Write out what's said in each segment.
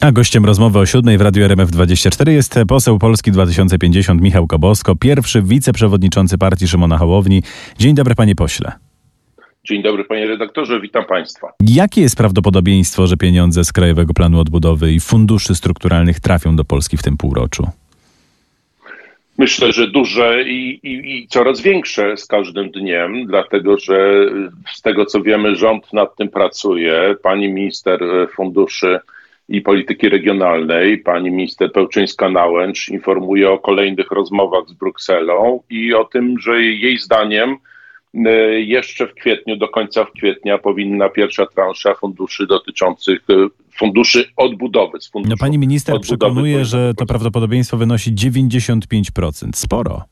A gościem rozmowy o siódmej w Radiu RMF24 jest poseł Polski 2050 Michał Kobosko, pierwszy wiceprzewodniczący partii Szymona Hołowni. Dzień dobry panie pośle. Dzień dobry panie redaktorze, witam państwa. Jakie jest prawdopodobieństwo, że pieniądze z Krajowego Planu Odbudowy i funduszy strukturalnych trafią do Polski w tym półroczu? Myślę, że duże i, i, i, coraz większe z każdym dniem, dlatego że z tego co wiemy, rząd nad tym pracuje. Pani minister funduszy i Polityki Regionalnej, pani minister Pełczyńska-Nałęcz informuje o kolejnych rozmowach z Brukselą i o tym, że jej zdaniem e, jeszcze w kwietniu, do końca kwietnia powinna pierwsza transza funduszy dotyczących e, funduszy odbudowy. Z no pani minister przekonuje, że to prawdopodobieństwo wynosi 95%. Sporo.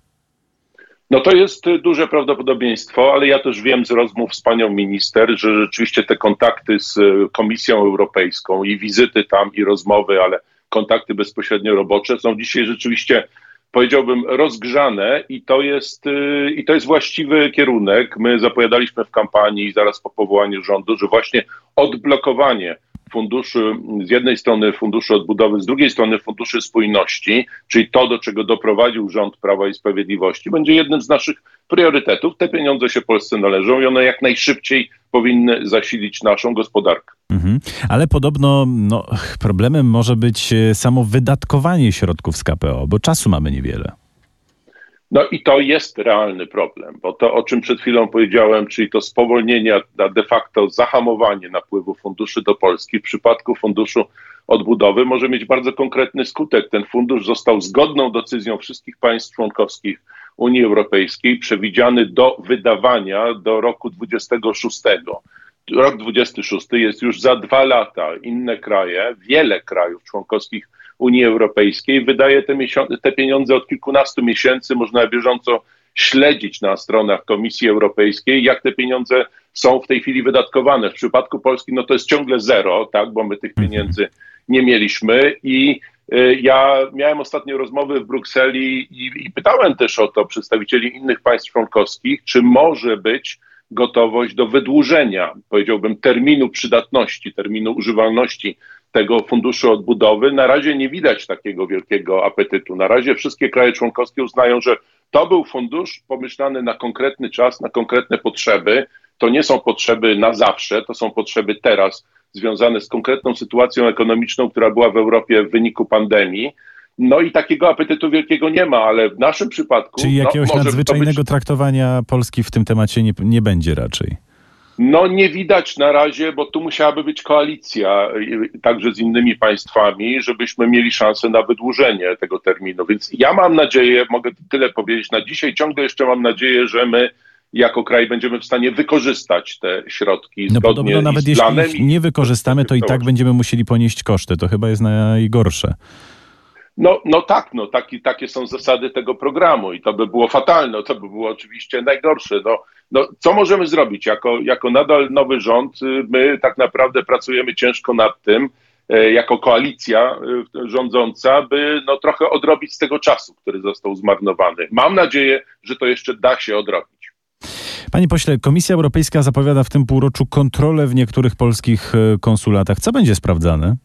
No to jest duże prawdopodobieństwo, ale ja też wiem z rozmów z panią minister, że rzeczywiście te kontakty z y, Komisją Europejską i wizyty tam i rozmowy, ale kontakty bezpośrednio robocze są dzisiaj rzeczywiście powiedziałbym rozgrzane i to jest y, i to jest właściwy kierunek. My zapowiadaliśmy w kampanii zaraz po powołaniu rządu, że właśnie odblokowanie funduszy, z jednej strony funduszy odbudowy, z drugiej strony funduszy spójności, czyli to, do czego doprowadził rząd Prawa i Sprawiedliwości, będzie jednym z naszych priorytetów. Te pieniądze się Polsce należą i one jak najszybciej powinny zasilić naszą gospodarkę. Mhm. Ale podobno no, problemem może być e, samo wydatkowanie środków z KPO, bo czasu mamy niewiele. No i to jest realny problem, bo to, o czym przed chwilą powiedziałem, czyli to spowolnienie, a de facto zahamowanie napływu funduszy do Polski w przypadku funduszu odbudowy może mieć bardzo konkretny skutek. Ten fundusz został zgodną decyzją wszystkich państw członkowskich Unii Europejskiej przewidziany do wydawania do roku 26. Rok 26 jest już za dwa lata. Inne kraje, wiele krajów członkowskich Unii Europejskiej wydaje te, te pieniądze od kilkunastu miesięcy. Można bieżąco śledzić na stronach Komisji Europejskiej, jak te pieniądze są w tej chwili wydatkowane. W przypadku Polski no to jest ciągle zero, tak, bo my tych mhm. pieniędzy nie mieliśmy i y, ja miałem ostatnio rozmowy w Brukseli i, i pytałem też o to przedstawicieli innych państw członkowskich, czy może być gotowość do wydłużenia, powiedziałbym, terminu przydatności, terminu używalności tego funduszu odbudowy. Na razie nie widać takiego wielkiego apetytu. Na razie wszystkie kraje członkowskie uznają, że to był fundusz pomyślany na konkretny czas, na konkretne potrzeby. To nie są potrzeby na zawsze, to są potrzeby teraz, związane z konkretną sytuacją ekonomiczną, która była w Europie w wyniku pandemii. No i takiego apetytu wielkiego nie ma, ale w naszym przypadku. Czyli jakiegoś no, nadzwyczajnego być... traktowania Polski w tym temacie nie, nie będzie raczej. No nie widać na razie, bo tu musiałaby być koalicja także z innymi państwami, żebyśmy mieli szansę na wydłużenie tego terminu. Więc ja mam nadzieję, mogę tyle powiedzieć na dzisiaj, ciągle jeszcze mam nadzieję, że my jako kraj będziemy w stanie wykorzystać te środki no podobno nawet jeśli nie wykorzystamy, to i tak będziemy musieli ponieść koszty. To chyba jest najgorsze. No, no tak, no taki, takie są zasady tego programu i to by było fatalne, to by było oczywiście najgorsze. No, no, co możemy zrobić? Jako, jako nadal nowy rząd, y, my tak naprawdę pracujemy ciężko nad tym, e, jako koalicja y, rządząca, by no, trochę odrobić z tego czasu, który został zmarnowany. Mam nadzieję, że to jeszcze da się odrobić. Panie pośle, Komisja Europejska zapowiada w tym półroczu kontrolę w niektórych polskich e, konsulatach. Co będzie sprawdzane?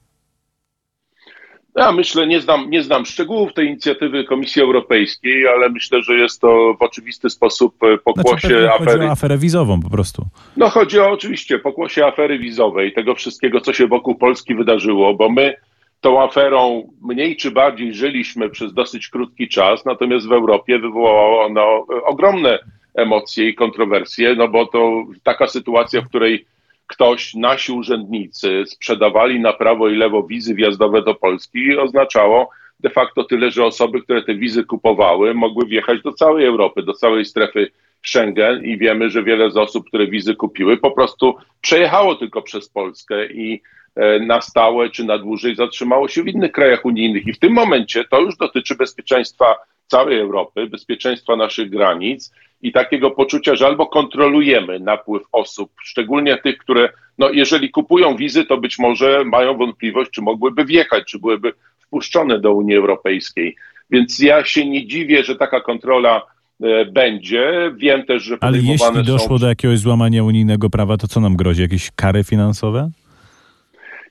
Ja myślę, nie znam, nie znam szczegółów tej inicjatywy Komisji Europejskiej, ale myślę, że jest to w oczywisty sposób e, pokłosie znaczy, afery. Chodzi o aferę wizową po prostu. No chodzi o oczywiście pokłosie afery wizowej, tego wszystkiego, co się wokół Polski wydarzyło, bo my tą aferą mniej czy bardziej żyliśmy przez dosyć krótki czas, natomiast w Europie wywołało ono ogromne emocje i kontrowersje, no bo to taka sytuacja, w której ktoś, nasi urzędnicy sprzedawali na prawo i lewo wizy wjazdowe do Polski i oznaczało de facto tyle, że osoby, które te wizy kupowały, mogły wjechać do całej Europy, do całej strefy Schengen i wiemy, że wiele z osób, które wizy kupiły, po prostu przejechało tylko przez Polskę i e, na stałe czy na dłużej zatrzymało się w innych krajach unijnych. I w tym momencie to już dotyczy bezpieczeństwa całej Europy, bezpieczeństwa naszych granic i takiego poczucia, że albo kontrolujemy napływ osób, szczególnie tych, które, no jeżeli kupują wizy, to być może mają wątpliwość, czy mogłyby wjechać, czy byłyby wpuszczone do Unii Europejskiej. Więc ja się nie dziwię, że taka kontrola e, będzie. Wiem też, że. Ale jeśli doszło są... do jakiegoś złamania unijnego prawa, to co nam grozi? Jakieś kary finansowe?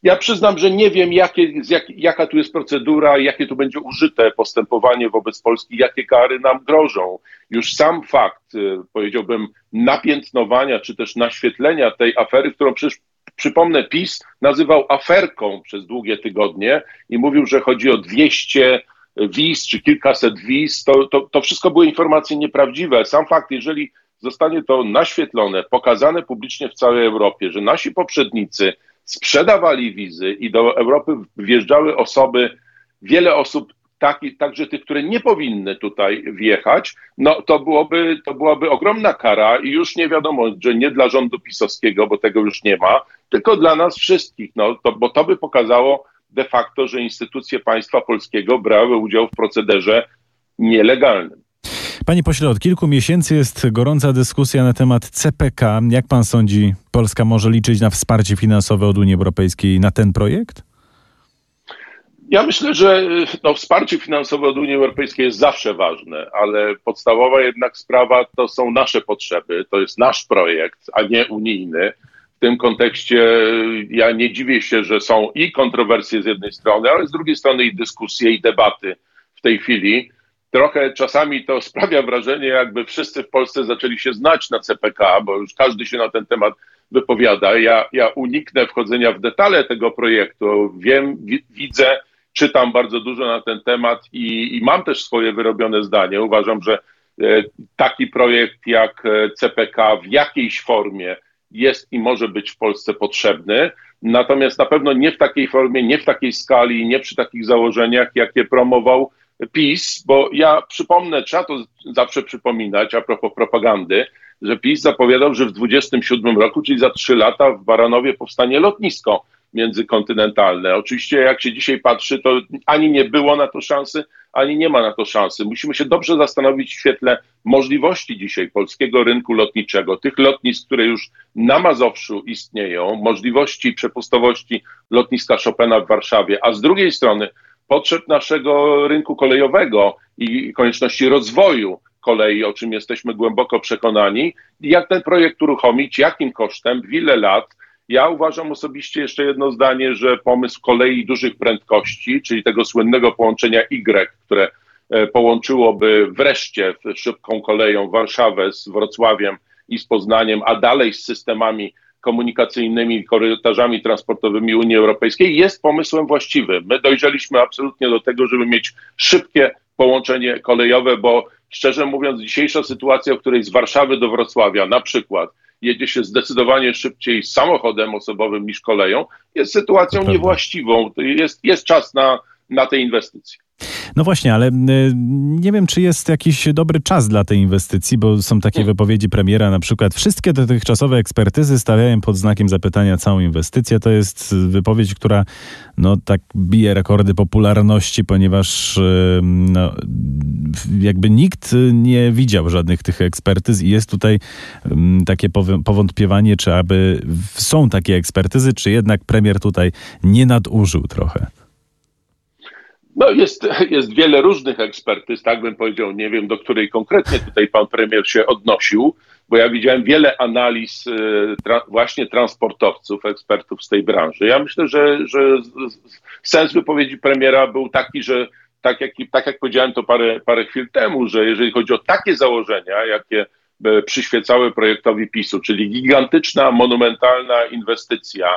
Ja przyznam, że nie wiem, jakie, jak, jaka tu jest procedura, jakie tu będzie użyte postępowanie wobec Polski, jakie kary nam grożą. Już sam fakt, y, powiedziałbym, napiętnowania czy też naświetlenia tej afery, którą przecież przypomnę, PiS nazywał aferką przez długie tygodnie i mówił, że chodzi o 200 wiz czy kilkaset wiz, to, to, to wszystko były informacje nieprawdziwe. Sam fakt, jeżeli zostanie to naświetlone, pokazane publicznie w całej Europie, że nasi poprzednicy sprzedawali wizy i do Europy wjeżdżały osoby, wiele osób, taki, także tych, które nie powinny tutaj wjechać, no to byłoby, to byłaby ogromna kara i już nie wiadomo, że nie dla rządu pisowskiego, bo tego już nie ma, tylko dla nas wszystkich, no, to, bo to by pokazało de facto, że instytucje państwa polskiego brały udział w procederze nielegalnym. Panie pośle, od kilku miesięcy jest gorąca dyskusja na temat CPK. Jak pan sądzi, Polska może liczyć na wsparcie finansowe od Unii Europejskiej na ten projekt? Ja myślę, że no, wsparcie finansowe od Unii Europejskiej jest zawsze ważne, ale podstawowa jednak sprawa to są nasze potrzeby, to jest nasz projekt, a nie unijny. W tym kontekście ja nie dziwię się, że są i kontrowersje z jednej strony, ale z drugiej strony i dyskusje, i debaty w tej chwili trochę czasami to sprawia wrażenie, jakby wszyscy w Polsce zaczęli się znać na CPK, bo już każdy się na ten temat wypowiada. Ja, ja uniknę wchodzenia w detale tego projektu. Wiem, widzę, czytam bardzo dużo na ten temat i, i mam też swoje wyrobione zdanie. Uważam, że e, taki projekt jak e, CPK w jakiejś formie jest i może być w Polsce potrzebny. Natomiast na pewno nie w takiej formie, nie w takiej skali, nie przy takich założeniach, jakie promował PiS, bo ja przypomnę, trzeba to zawsze przypominać a propos propagandy, że PiS zapowiadał, że w 27 roku, czyli za trzy lata w Baranowie powstanie lotnisko międzykontynentalne. Oczywiście jak się dzisiaj patrzy, to ani nie było na to szansy, ani nie ma na to szansy. Musimy się dobrze zastanowić w świetle możliwości dzisiaj polskiego rynku lotniczego, tych lotnisk, które już na Mazowszu istnieją, możliwości przepustowości lotniska Chopina w Warszawie, a z drugiej strony potrzeb naszego rynku kolejowego i konieczności rozwoju kolei, o czym jesteśmy głęboko przekonani, jak ten projekt uruchomić, jakim kosztem, w ile lat. Ja uważam osobiście jeszcze jedno zdanie, że pomysł kolei dużych prędkości, czyli tego słynnego połączenia Y, które e, połączyłoby wreszcie szybką koleją Warszawę z Wrocławiem i z Poznaniem, a dalej z systemami komunikacyjnymi, korytarzami transportowymi Unii Europejskiej jest pomysłem właściwym. My dojrzeliśmy absolutnie do tego, żeby mieć szybkie połączenie kolejowe, bo szczerze mówiąc, dzisiejsza sytuacja, w której z Warszawy do Wrocławia na przykład jedzie się zdecydowanie szybciej samochodem osobowym niż koleją, jest sytuacją niewłaściwą. Jest, jest czas na, na te inwestycje. No właśnie, ale y, nie wiem, czy jest jakiś dobry czas dla tej inwestycji, bo są takie wypowiedzi premiera, na przykład wszystkie dotychczasowe ekspertyzy stawiają pod znakiem zapytania całą inwestycję. To jest wypowiedź, która no tak bije rekordy popularności, ponieważ y, no, jakby nikt nie widział żadnych tych ekspertyz i jest tutaj takie powątpiewanie, czy aby są takie ekspertyzy, czy jednak premier tutaj nie nadużył trochę. No jest, jest wiele różnych ekspertyz, tak bym powiedział, nie wiem do której konkretnie tutaj pan premier się odnosił, bo ja widziałem wiele analiz e, tra, właśnie transportowców, ekspertów z tej branży. Ja myślę, że, że sens wypowiedzi premiera był taki, że tak jak, tak jak powiedziałem to parę, parę chwil temu, że jeżeli chodzi o takie założenia, jakie e, przyświecały projektowi PiSu, czyli gigantyczna, monumentalna inwestycja,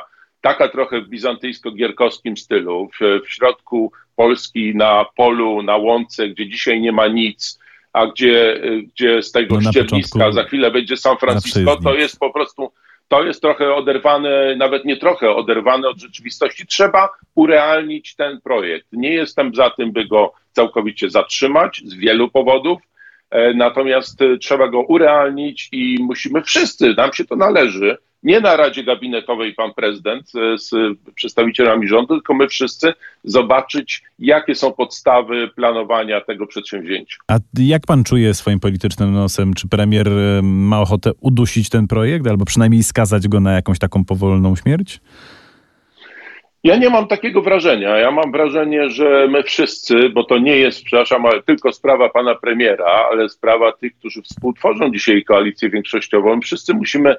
taka trochę w bizantyjsko-gierkowskim stylu, w, w środku Polski na polu, na łące, gdzie dzisiaj nie ma nic, a gdzie, gdzie z tego no ścierniska za chwilę będzie San Francisco, to jest po prostu, to jest trochę oderwane, nawet nie trochę oderwane od rzeczywistości. Trzeba urealnić ten projekt. Nie jestem za tym, by go całkowicie zatrzymać z wielu powodów, e, natomiast trzeba go urealnić i musimy wszyscy, nam się to należy, nie na Radzie Gabinetowej pan prezydent e, z przedstawicielami rządu, tylko my wszyscy zobaczyć, jakie są podstawy planowania tego przedsięwzięcia. A jak pan czuje swoim politycznym nosem? Czy premier e, ma ochotę udusić ten projekt, albo przynajmniej skazać go na jakąś taką powolną śmierć? Ja nie mam takiego wrażenia. Ja mam wrażenie, że my wszyscy, bo to nie jest, przepraszam, ale tylko sprawa pana premiera, ale sprawa tych, którzy współtworzą dzisiaj koalicję większościową, wszyscy musimy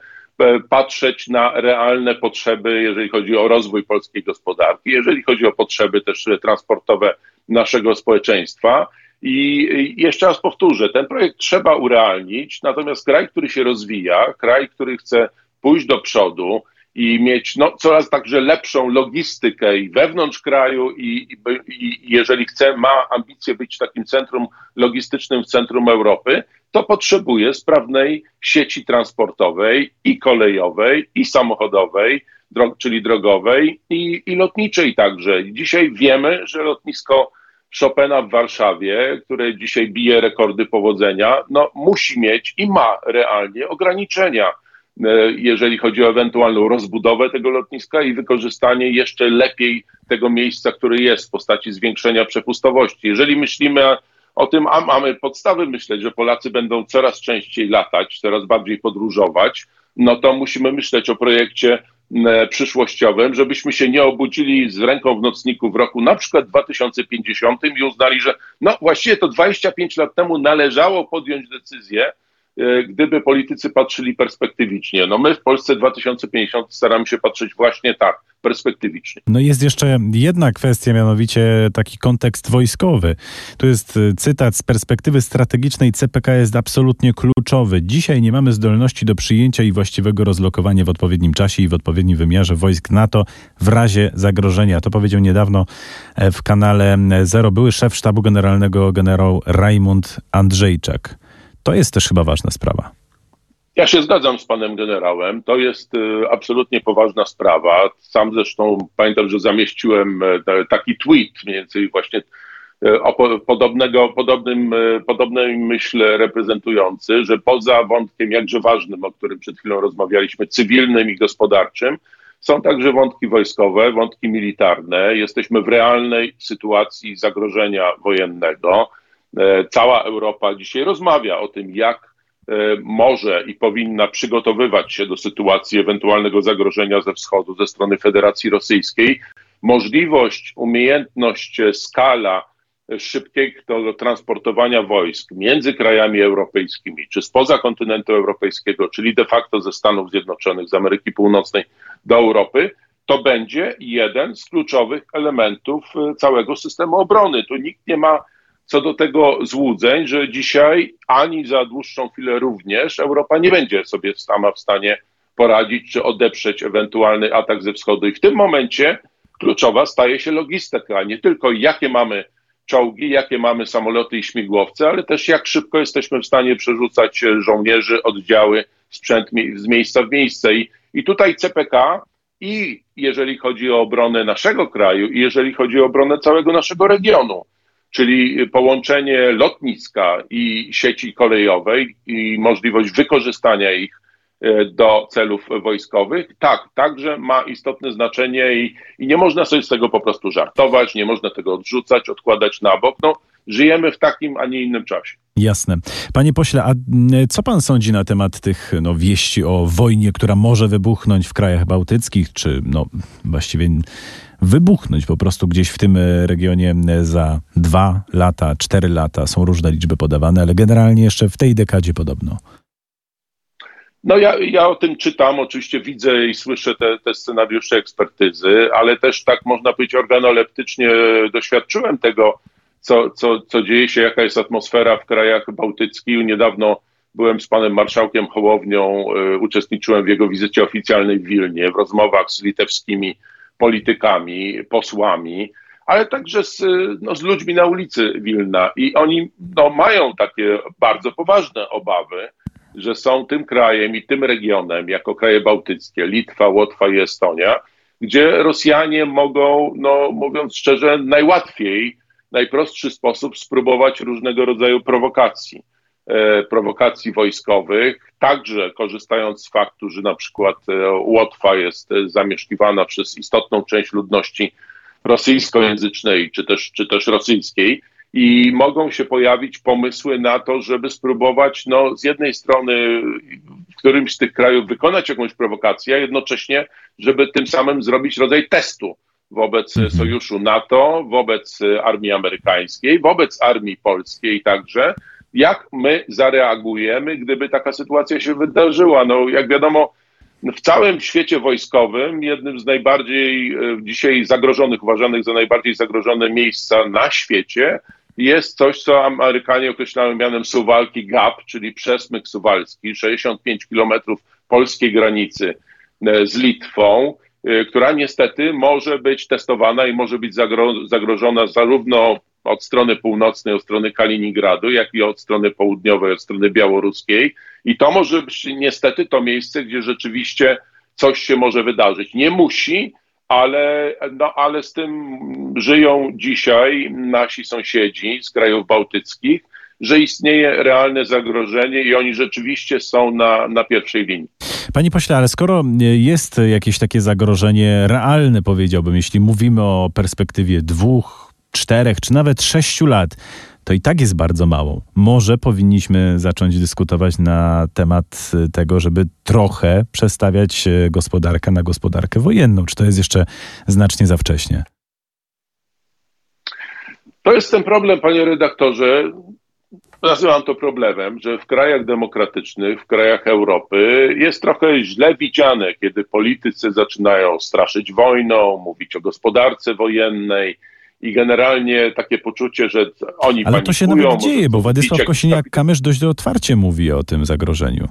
patrzeć na realne potrzeby, jeżeli chodzi o rozwój polskiej gospodarki, jeżeli chodzi o potrzeby też transportowe naszego społeczeństwa. I jeszcze raz powtórzę, ten projekt trzeba urealnić, natomiast kraj, który się rozwija, kraj, który chce pójść do przodu i mieć no, coraz także lepszą logistykę i wewnątrz kraju, i, i, i jeżeli chce, ma ambicje być takim centrum logistycznym w centrum Europy, to potrzebuje sprawnej sieci transportowej i kolejowej, i samochodowej, drog, czyli drogowej, i, i lotniczej także. Dzisiaj wiemy, że lotnisko Chopina w Warszawie, które dzisiaj bije rekordy powodzenia, no, musi mieć i ma realnie ograniczenia, jeżeli chodzi o ewentualną rozbudowę tego lotniska i wykorzystanie jeszcze lepiej tego miejsca, które jest w postaci zwiększenia przepustowości. Jeżeli myślimy o tym, a mamy podstawy myśleć, że Polacy będą coraz częściej latać, coraz bardziej podróżować, no to musimy myśleć o projekcie E, przyszłościowym, żebyśmy się nie obudzili z ręką w nocniku w roku na przykład 2050 i uznali, że no właściwie to 25 lat temu należało podjąć decyzję, e, gdyby politycy patrzyli perspektywicznie. No my w Polsce 2050 staramy się patrzeć właśnie tak, perspektywicznie. No jest jeszcze jedna kwestia, mianowicie taki kontekst wojskowy. Tu jest y, cytat z perspektywy strategicznej CPK jest absolutnie kluczowy. Dzisiaj nie mamy zdolności do przyjęcia i właściwego rozlokowania w odpowiednim czasie i w odpowiednim wymiarze wojsk NATO w razie zagrożenia. To powiedział niedawno e, w kanale Zero były szef sztabu generalnego generał Rajmund Andrzejczak. To jest też chyba ważna sprawa. Ja się zgadzam z panem generałem. To jest y, absolutnie poważna sprawa. Sam zresztą pamiętam, że zamieściłem e, taki tweet mniej więcej właśnie e, o podobnego, podobnym, e, podobnej myśl reprezentujący, że poza wątkiem jakże ważnym, o którym przed chwilą rozmawialiśmy, cywilnym i gospodarczym, są także wątki wojskowe, wątki militarne. Jesteśmy w realnej sytuacji zagrożenia wojennego. Cała Europa dzisiaj rozmawia o tym, jak E, może i powinna przygotowywać się do sytuacji ewentualnego zagrożenia ze wschodu, ze strony Federacji Rosyjskiej. Możliwość, umiejętność, skala szybkiego transportowania wojsk między krajami europejskimi, czy spoza kontynentu europejskiego, czyli de facto ze Stanów Zjednoczonych, z Ameryki Północnej do Europy, to będzie jeden z kluczowych elementów e, całego systemu obrony. Tu nikt nie ma co do tego złudzeń, że dzisiaj ani za dłuższą chwilę również Europa nie będzie sobie sama w stanie poradzić czy odeprzeć ewentualny atak ze wschodu. I w tym momencie kluczowa staje się logistyka, nie tylko jakie mamy czołgi, jakie mamy samoloty i śmigłowce, ale też jak szybko jesteśmy w stanie przerzucać żołnierzy, oddziały, sprzęt z miejsca w miejsce. I, i tutaj CPK i jeżeli chodzi o obronę naszego kraju, i jeżeli chodzi o obronę całego naszego regionu, czyli połączenie lotniska i sieci kolejowej i możliwość wykorzystania ich e, do celów wojskowych, tak, także ma istotne znaczenie i, i nie można sobie z tego po prostu żartować, nie można tego odrzucać, odkładać na bok. No, żyjemy w takim, a nie innym czasie. Jasne. Panie pośle, a co pan sądzi na temat tych no, wieści o wojnie, która może wybuchnąć w krajach bałtyckich, czy no właściwie wybuchnąć po prostu gdzieś w tym e, regionie e, za dwa lata, cztery lata. Są różne liczby podawane, ale generalnie jeszcze w tej dekadzie podobno. No ja, ja o tym czytam, oczywiście widzę i słyszę te, te scenariusze ekspertyzy, ale też tak można powiedzieć organoleptycznie doświadczyłem tego, co, co, co dzieje się, jaka jest atmosfera w krajach bałtyckich. Niedawno byłem z panem marszałkiem Hołownią, uczestniczyłem w jego wizycie oficjalnej w Wilnie, w rozmowach z litewskimi politykami, posłami, ale także z, no, z ludźmi na ulicy Wilna. I oni no, mają takie bardzo poważne obawy, że są tym krajem i tym regionem, jako kraje bałtyckie, Litwa, Łotwa i Estonia, gdzie Rosjanie mogą, no, mówiąc szczerze, najłatwiej, najprostszy sposób spróbować różnego rodzaju prowokacji. E, prowokacji wojskowych, także korzystając z faktu, że na przykład e, Łotwa jest e, zamieszkiwana przez istotną część ludności rosyjskojęzycznej czy też, czy też rosyjskiej. I mogą się pojawić pomysły na to, żeby spróbować, no, z jednej strony w którymś z tych krajów wykonać jakąś prowokację, a jednocześnie, żeby tym samym zrobić rodzaj testu wobec mhm. sojuszu NATO, wobec armii amerykańskiej, wobec armii polskiej także, jak my zareagujemy, gdyby taka sytuacja się wydarzyła. No, jak wiadomo, w całym świecie wojskowym jednym z najbardziej e, dzisiaj zagrożonych, uważanych za najbardziej zagrożone miejsca na świecie jest coś, co Amerykanie określają mianem Suwalki Gap, czyli przesmyk suwalski, 65 kilometrów polskiej granicy e, z Litwą, e, która niestety może być testowana i może być zagro zagrożona zarówno od strony północnej, od strony Kaliningradu, jak i od strony południowej, od strony białoruskiej. I to może być niestety to miejsce, gdzie rzeczywiście coś się może wydarzyć. Nie musi, ale, no, ale z tym żyją dzisiaj nasi sąsiedzi z krajów bałtyckich, że istnieje realne zagrożenie i oni rzeczywiście są na, na pierwszej linii. Panie pośle, ale skoro jest jakieś takie zagrożenie realne, powiedziałbym, jeśli mówimy o perspektywie dwóch, czterech czy nawet sześciu lat, to i tak jest bardzo mało. Może powinniśmy zacząć dyskutować na temat tego, żeby trochę przestawiać gospodarkę na gospodarkę wojenną. Czy to jest jeszcze znacznie za wcześnie? To jest ten problem, panie redaktorze. Nazywam to problemem, że w krajach demokratycznych, w krajach Europy jest trochę źle widziane, kiedy politycy zaczynają straszyć wojną, mówić o gospodarce wojennej, i generalnie takie poczucie, że oni Ale to się nawet dzieje, bo Władysław Kosiniak-Kamysz dość otwarcie mówi o tym zagrożeniu.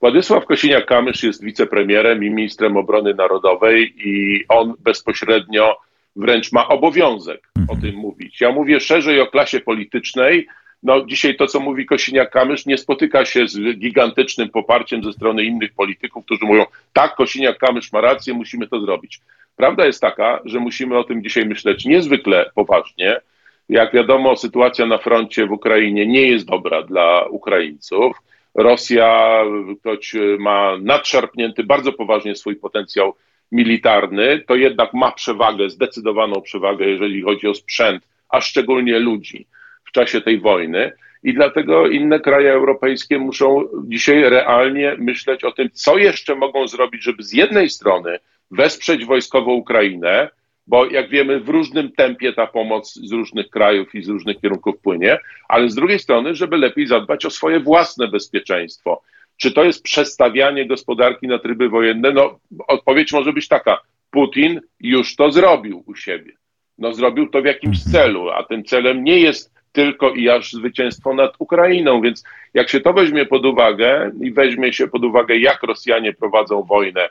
Władysław Kosiniak-Kamysz jest wicepremierem i ministrem obrony narodowej i on bezpośrednio wręcz ma obowiązek mhm. o tym mówić. Ja mówię szerzej o klasie politycznej. No, dzisiaj to, co mówi Kosiniak-Kamysz, nie spotyka się z gigantycznym poparciem ze strony innych polityków, którzy mówią, tak, Kosiniak-Kamysz ma rację, musimy to zrobić. Prawda jest taka, że musimy o tym dzisiaj myśleć niezwykle poważnie. Jak wiadomo, sytuacja na froncie w Ukrainie nie jest dobra dla Ukraińców. Rosja choć ma nadszarpnięty bardzo poważnie swój potencjał militarny, to jednak ma przewagę, zdecydowaną przewagę, jeżeli chodzi o sprzęt, a szczególnie ludzi w czasie tej wojny. I dlatego inne kraje europejskie muszą dzisiaj realnie myśleć o tym, co jeszcze mogą zrobić, żeby z jednej strony wesprzeć wojskowo Ukrainę, bo jak wiemy, w różnym tempie ta pomoc z różnych krajów i z różnych kierunków płynie, ale z drugiej strony, żeby lepiej zadbać o swoje własne bezpieczeństwo. Czy to jest przestawianie gospodarki na tryby wojenne? No, odpowiedź może być taka: Putin już to zrobił u siebie. No, zrobił to w jakimś mhm. celu, a tym celem nie jest tylko i aż zwycięstwo nad Ukrainą. Więc jak się to weźmie pod uwagę i weźmie się pod uwagę, jak Rosjanie prowadzą wojnę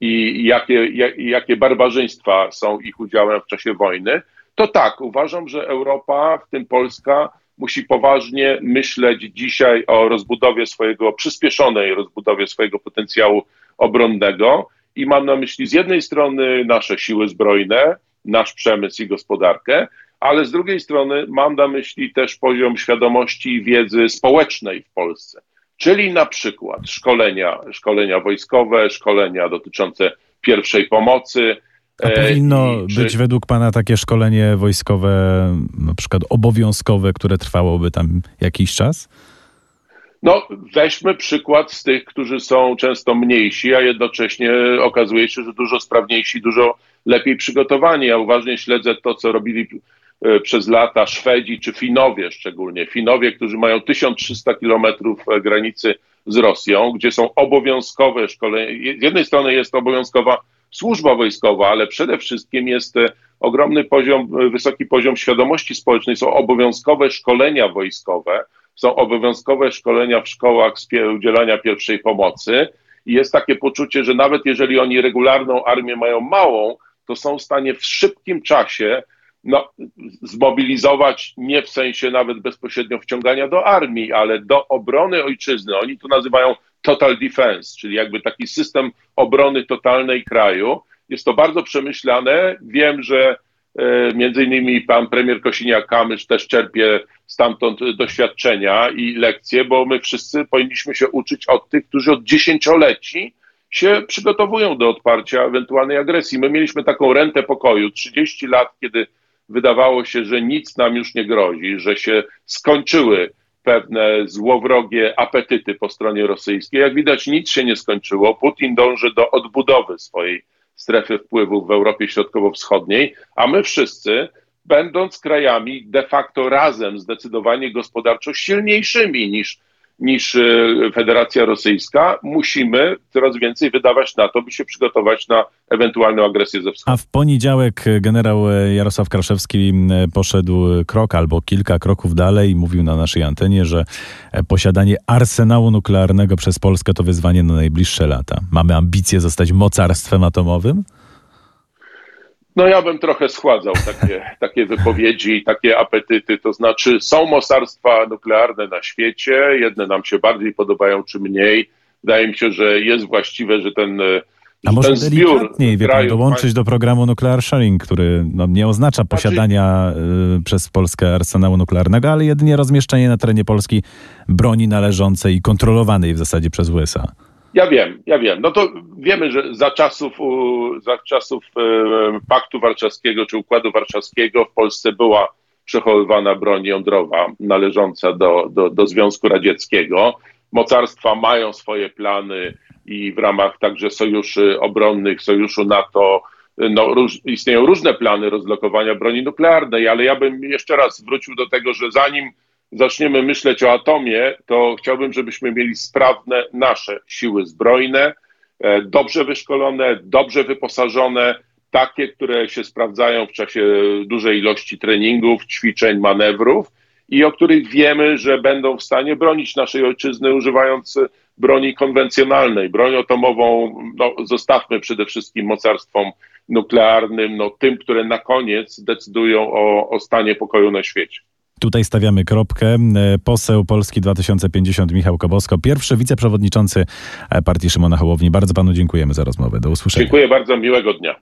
i jakie, jak, jakie barbarzyństwa są ich udziałem w czasie wojny, to tak, uważam, że Europa, w tym Polska, musi poważnie myśleć dzisiaj o rozbudowie swojego, przyspieszonej rozbudowie swojego potencjału obronnego. I mam na myśli z jednej strony nasze siły zbrojne, nasz przemysł i gospodarkę, ale z drugiej strony mam na myśli też poziom świadomości i wiedzy społecznej w Polsce. Czyli na przykład szkolenia, szkolenia wojskowe, szkolenia dotyczące pierwszej pomocy. A powinno e, czy... być według Pana takie szkolenie wojskowe, na przykład obowiązkowe, które trwałoby tam jakiś czas? No, weźmy przykład z tych, którzy są często mniejsi, a jednocześnie okazuje się, że dużo sprawniejsi, dużo lepiej przygotowani. Ja uważnie śledzę to, co robili przez lata Szwedzi czy Finowie szczególnie. Finowie, którzy mają 1300 kilometrów e, granicy z Rosją, gdzie są obowiązkowe szkolenia. Z jednej strony jest obowiązkowa służba wojskowa, ale przede wszystkim jest e, ogromny poziom, wysoki poziom świadomości społecznej. Są obowiązkowe szkolenia wojskowe, są obowiązkowe szkolenia w szkołach udzielania pierwszej pomocy. I jest takie poczucie, że nawet jeżeli oni regularną armię mają małą, to są w stanie w szybkim czasie no, zmobilizować nie w sensie nawet bezpośrednio wciągania do armii, ale do obrony ojczyzny. Oni to nazywają total defense, czyli jakby taki system obrony totalnej kraju. Jest to bardzo przemyślane. Wiem, że e, między innymi pan premier Kosiniak-Kamysz też czerpie stamtąd doświadczenia i lekcje, bo my wszyscy powinniśmy się uczyć od tych, którzy od dziesięcioleci się przygotowują do odparcia ewentualnej agresji. My mieliśmy taką rentę pokoju 30 lat, kiedy wydawało się, że nic nam już nie grozi, że się skończyły pewne złowrogie apetyty po stronie rosyjskiej. Jak widać, nic się nie skończyło. Putin dąży do odbudowy swojej strefy wpływów w Europie Środkowo-Wschodniej, a my wszyscy, będąc krajami de facto razem zdecydowanie gospodarczo silniejszymi niż niż e, Federacja Rosyjska, musimy coraz więcej wydawać na to, by się przygotować na ewentualną agresję ze wschodu. A w poniedziałek generał Jarosław Kraszewski poszedł krok albo kilka kroków dalej i mówił na naszej antenie, że posiadanie arsenału nuklearnego przez Polskę to wyzwanie na najbliższe lata. Mamy ambicje zostać mocarstwem atomowym? No ja bym trochę schładzał takie, takie wypowiedzi i takie apetyty. To znaczy są mocarstwa nuklearne na świecie, jedne nam się bardziej podobają czy mniej. Wydaje mi się, że jest właściwe, że ten a może delikatniej wie pan, dołączyć do programu Nuclear Sharing, który no, nie oznacza znaczy- posiadania y, przez Polskę arsenału nuklearnego, ale jedynie rozmieszczenie na terenie Polski broni należącej i kontrolowanej w zasadzie przez USA. Ja wiem, ja wiem. No to wiemy, że za czasów, za czasów e, Paktu Warszawskiego czy Układu Warszawskiego w Polsce była przechowywana broń jądrowa należąca do, do, do Związku Radzieckiego. Mocarstwa mają swoje plany i w ramach także sojuszy obronnych, sojuszu NATO, no, róż, istnieją różne plany rozlokowania broni nuklearnej, ale ja bym jeszcze raz wrócił do tego, że zanim zaczniemy myśleć o atomie, to chciałbym, żebyśmy mieli sprawne nasze siły zbrojne, e, dobrze wyszkolone, dobrze wyposażone, takie, które się sprawdzają w czasie dużej ilości treningów, ćwiczeń, manewrów i o których wiemy, że będą w stanie bronić naszej ojczyzny, używając broni konwencjonalnej. Broń atomową no, zostawmy przede wszystkim mocarstwom nuklearnym, no, tym, które na koniec decydują o, o stanie pokoju na świecie. Tutaj stawiamy kropkę. E, poseł Polski 2050 Michał Kobosko, pierwszy wiceprzewodniczący partii Szymona Hołowni. Bardzo panu dziękujemy za rozmowę. Do usłyszenia. Dziękuję bardzo, miłego dnia.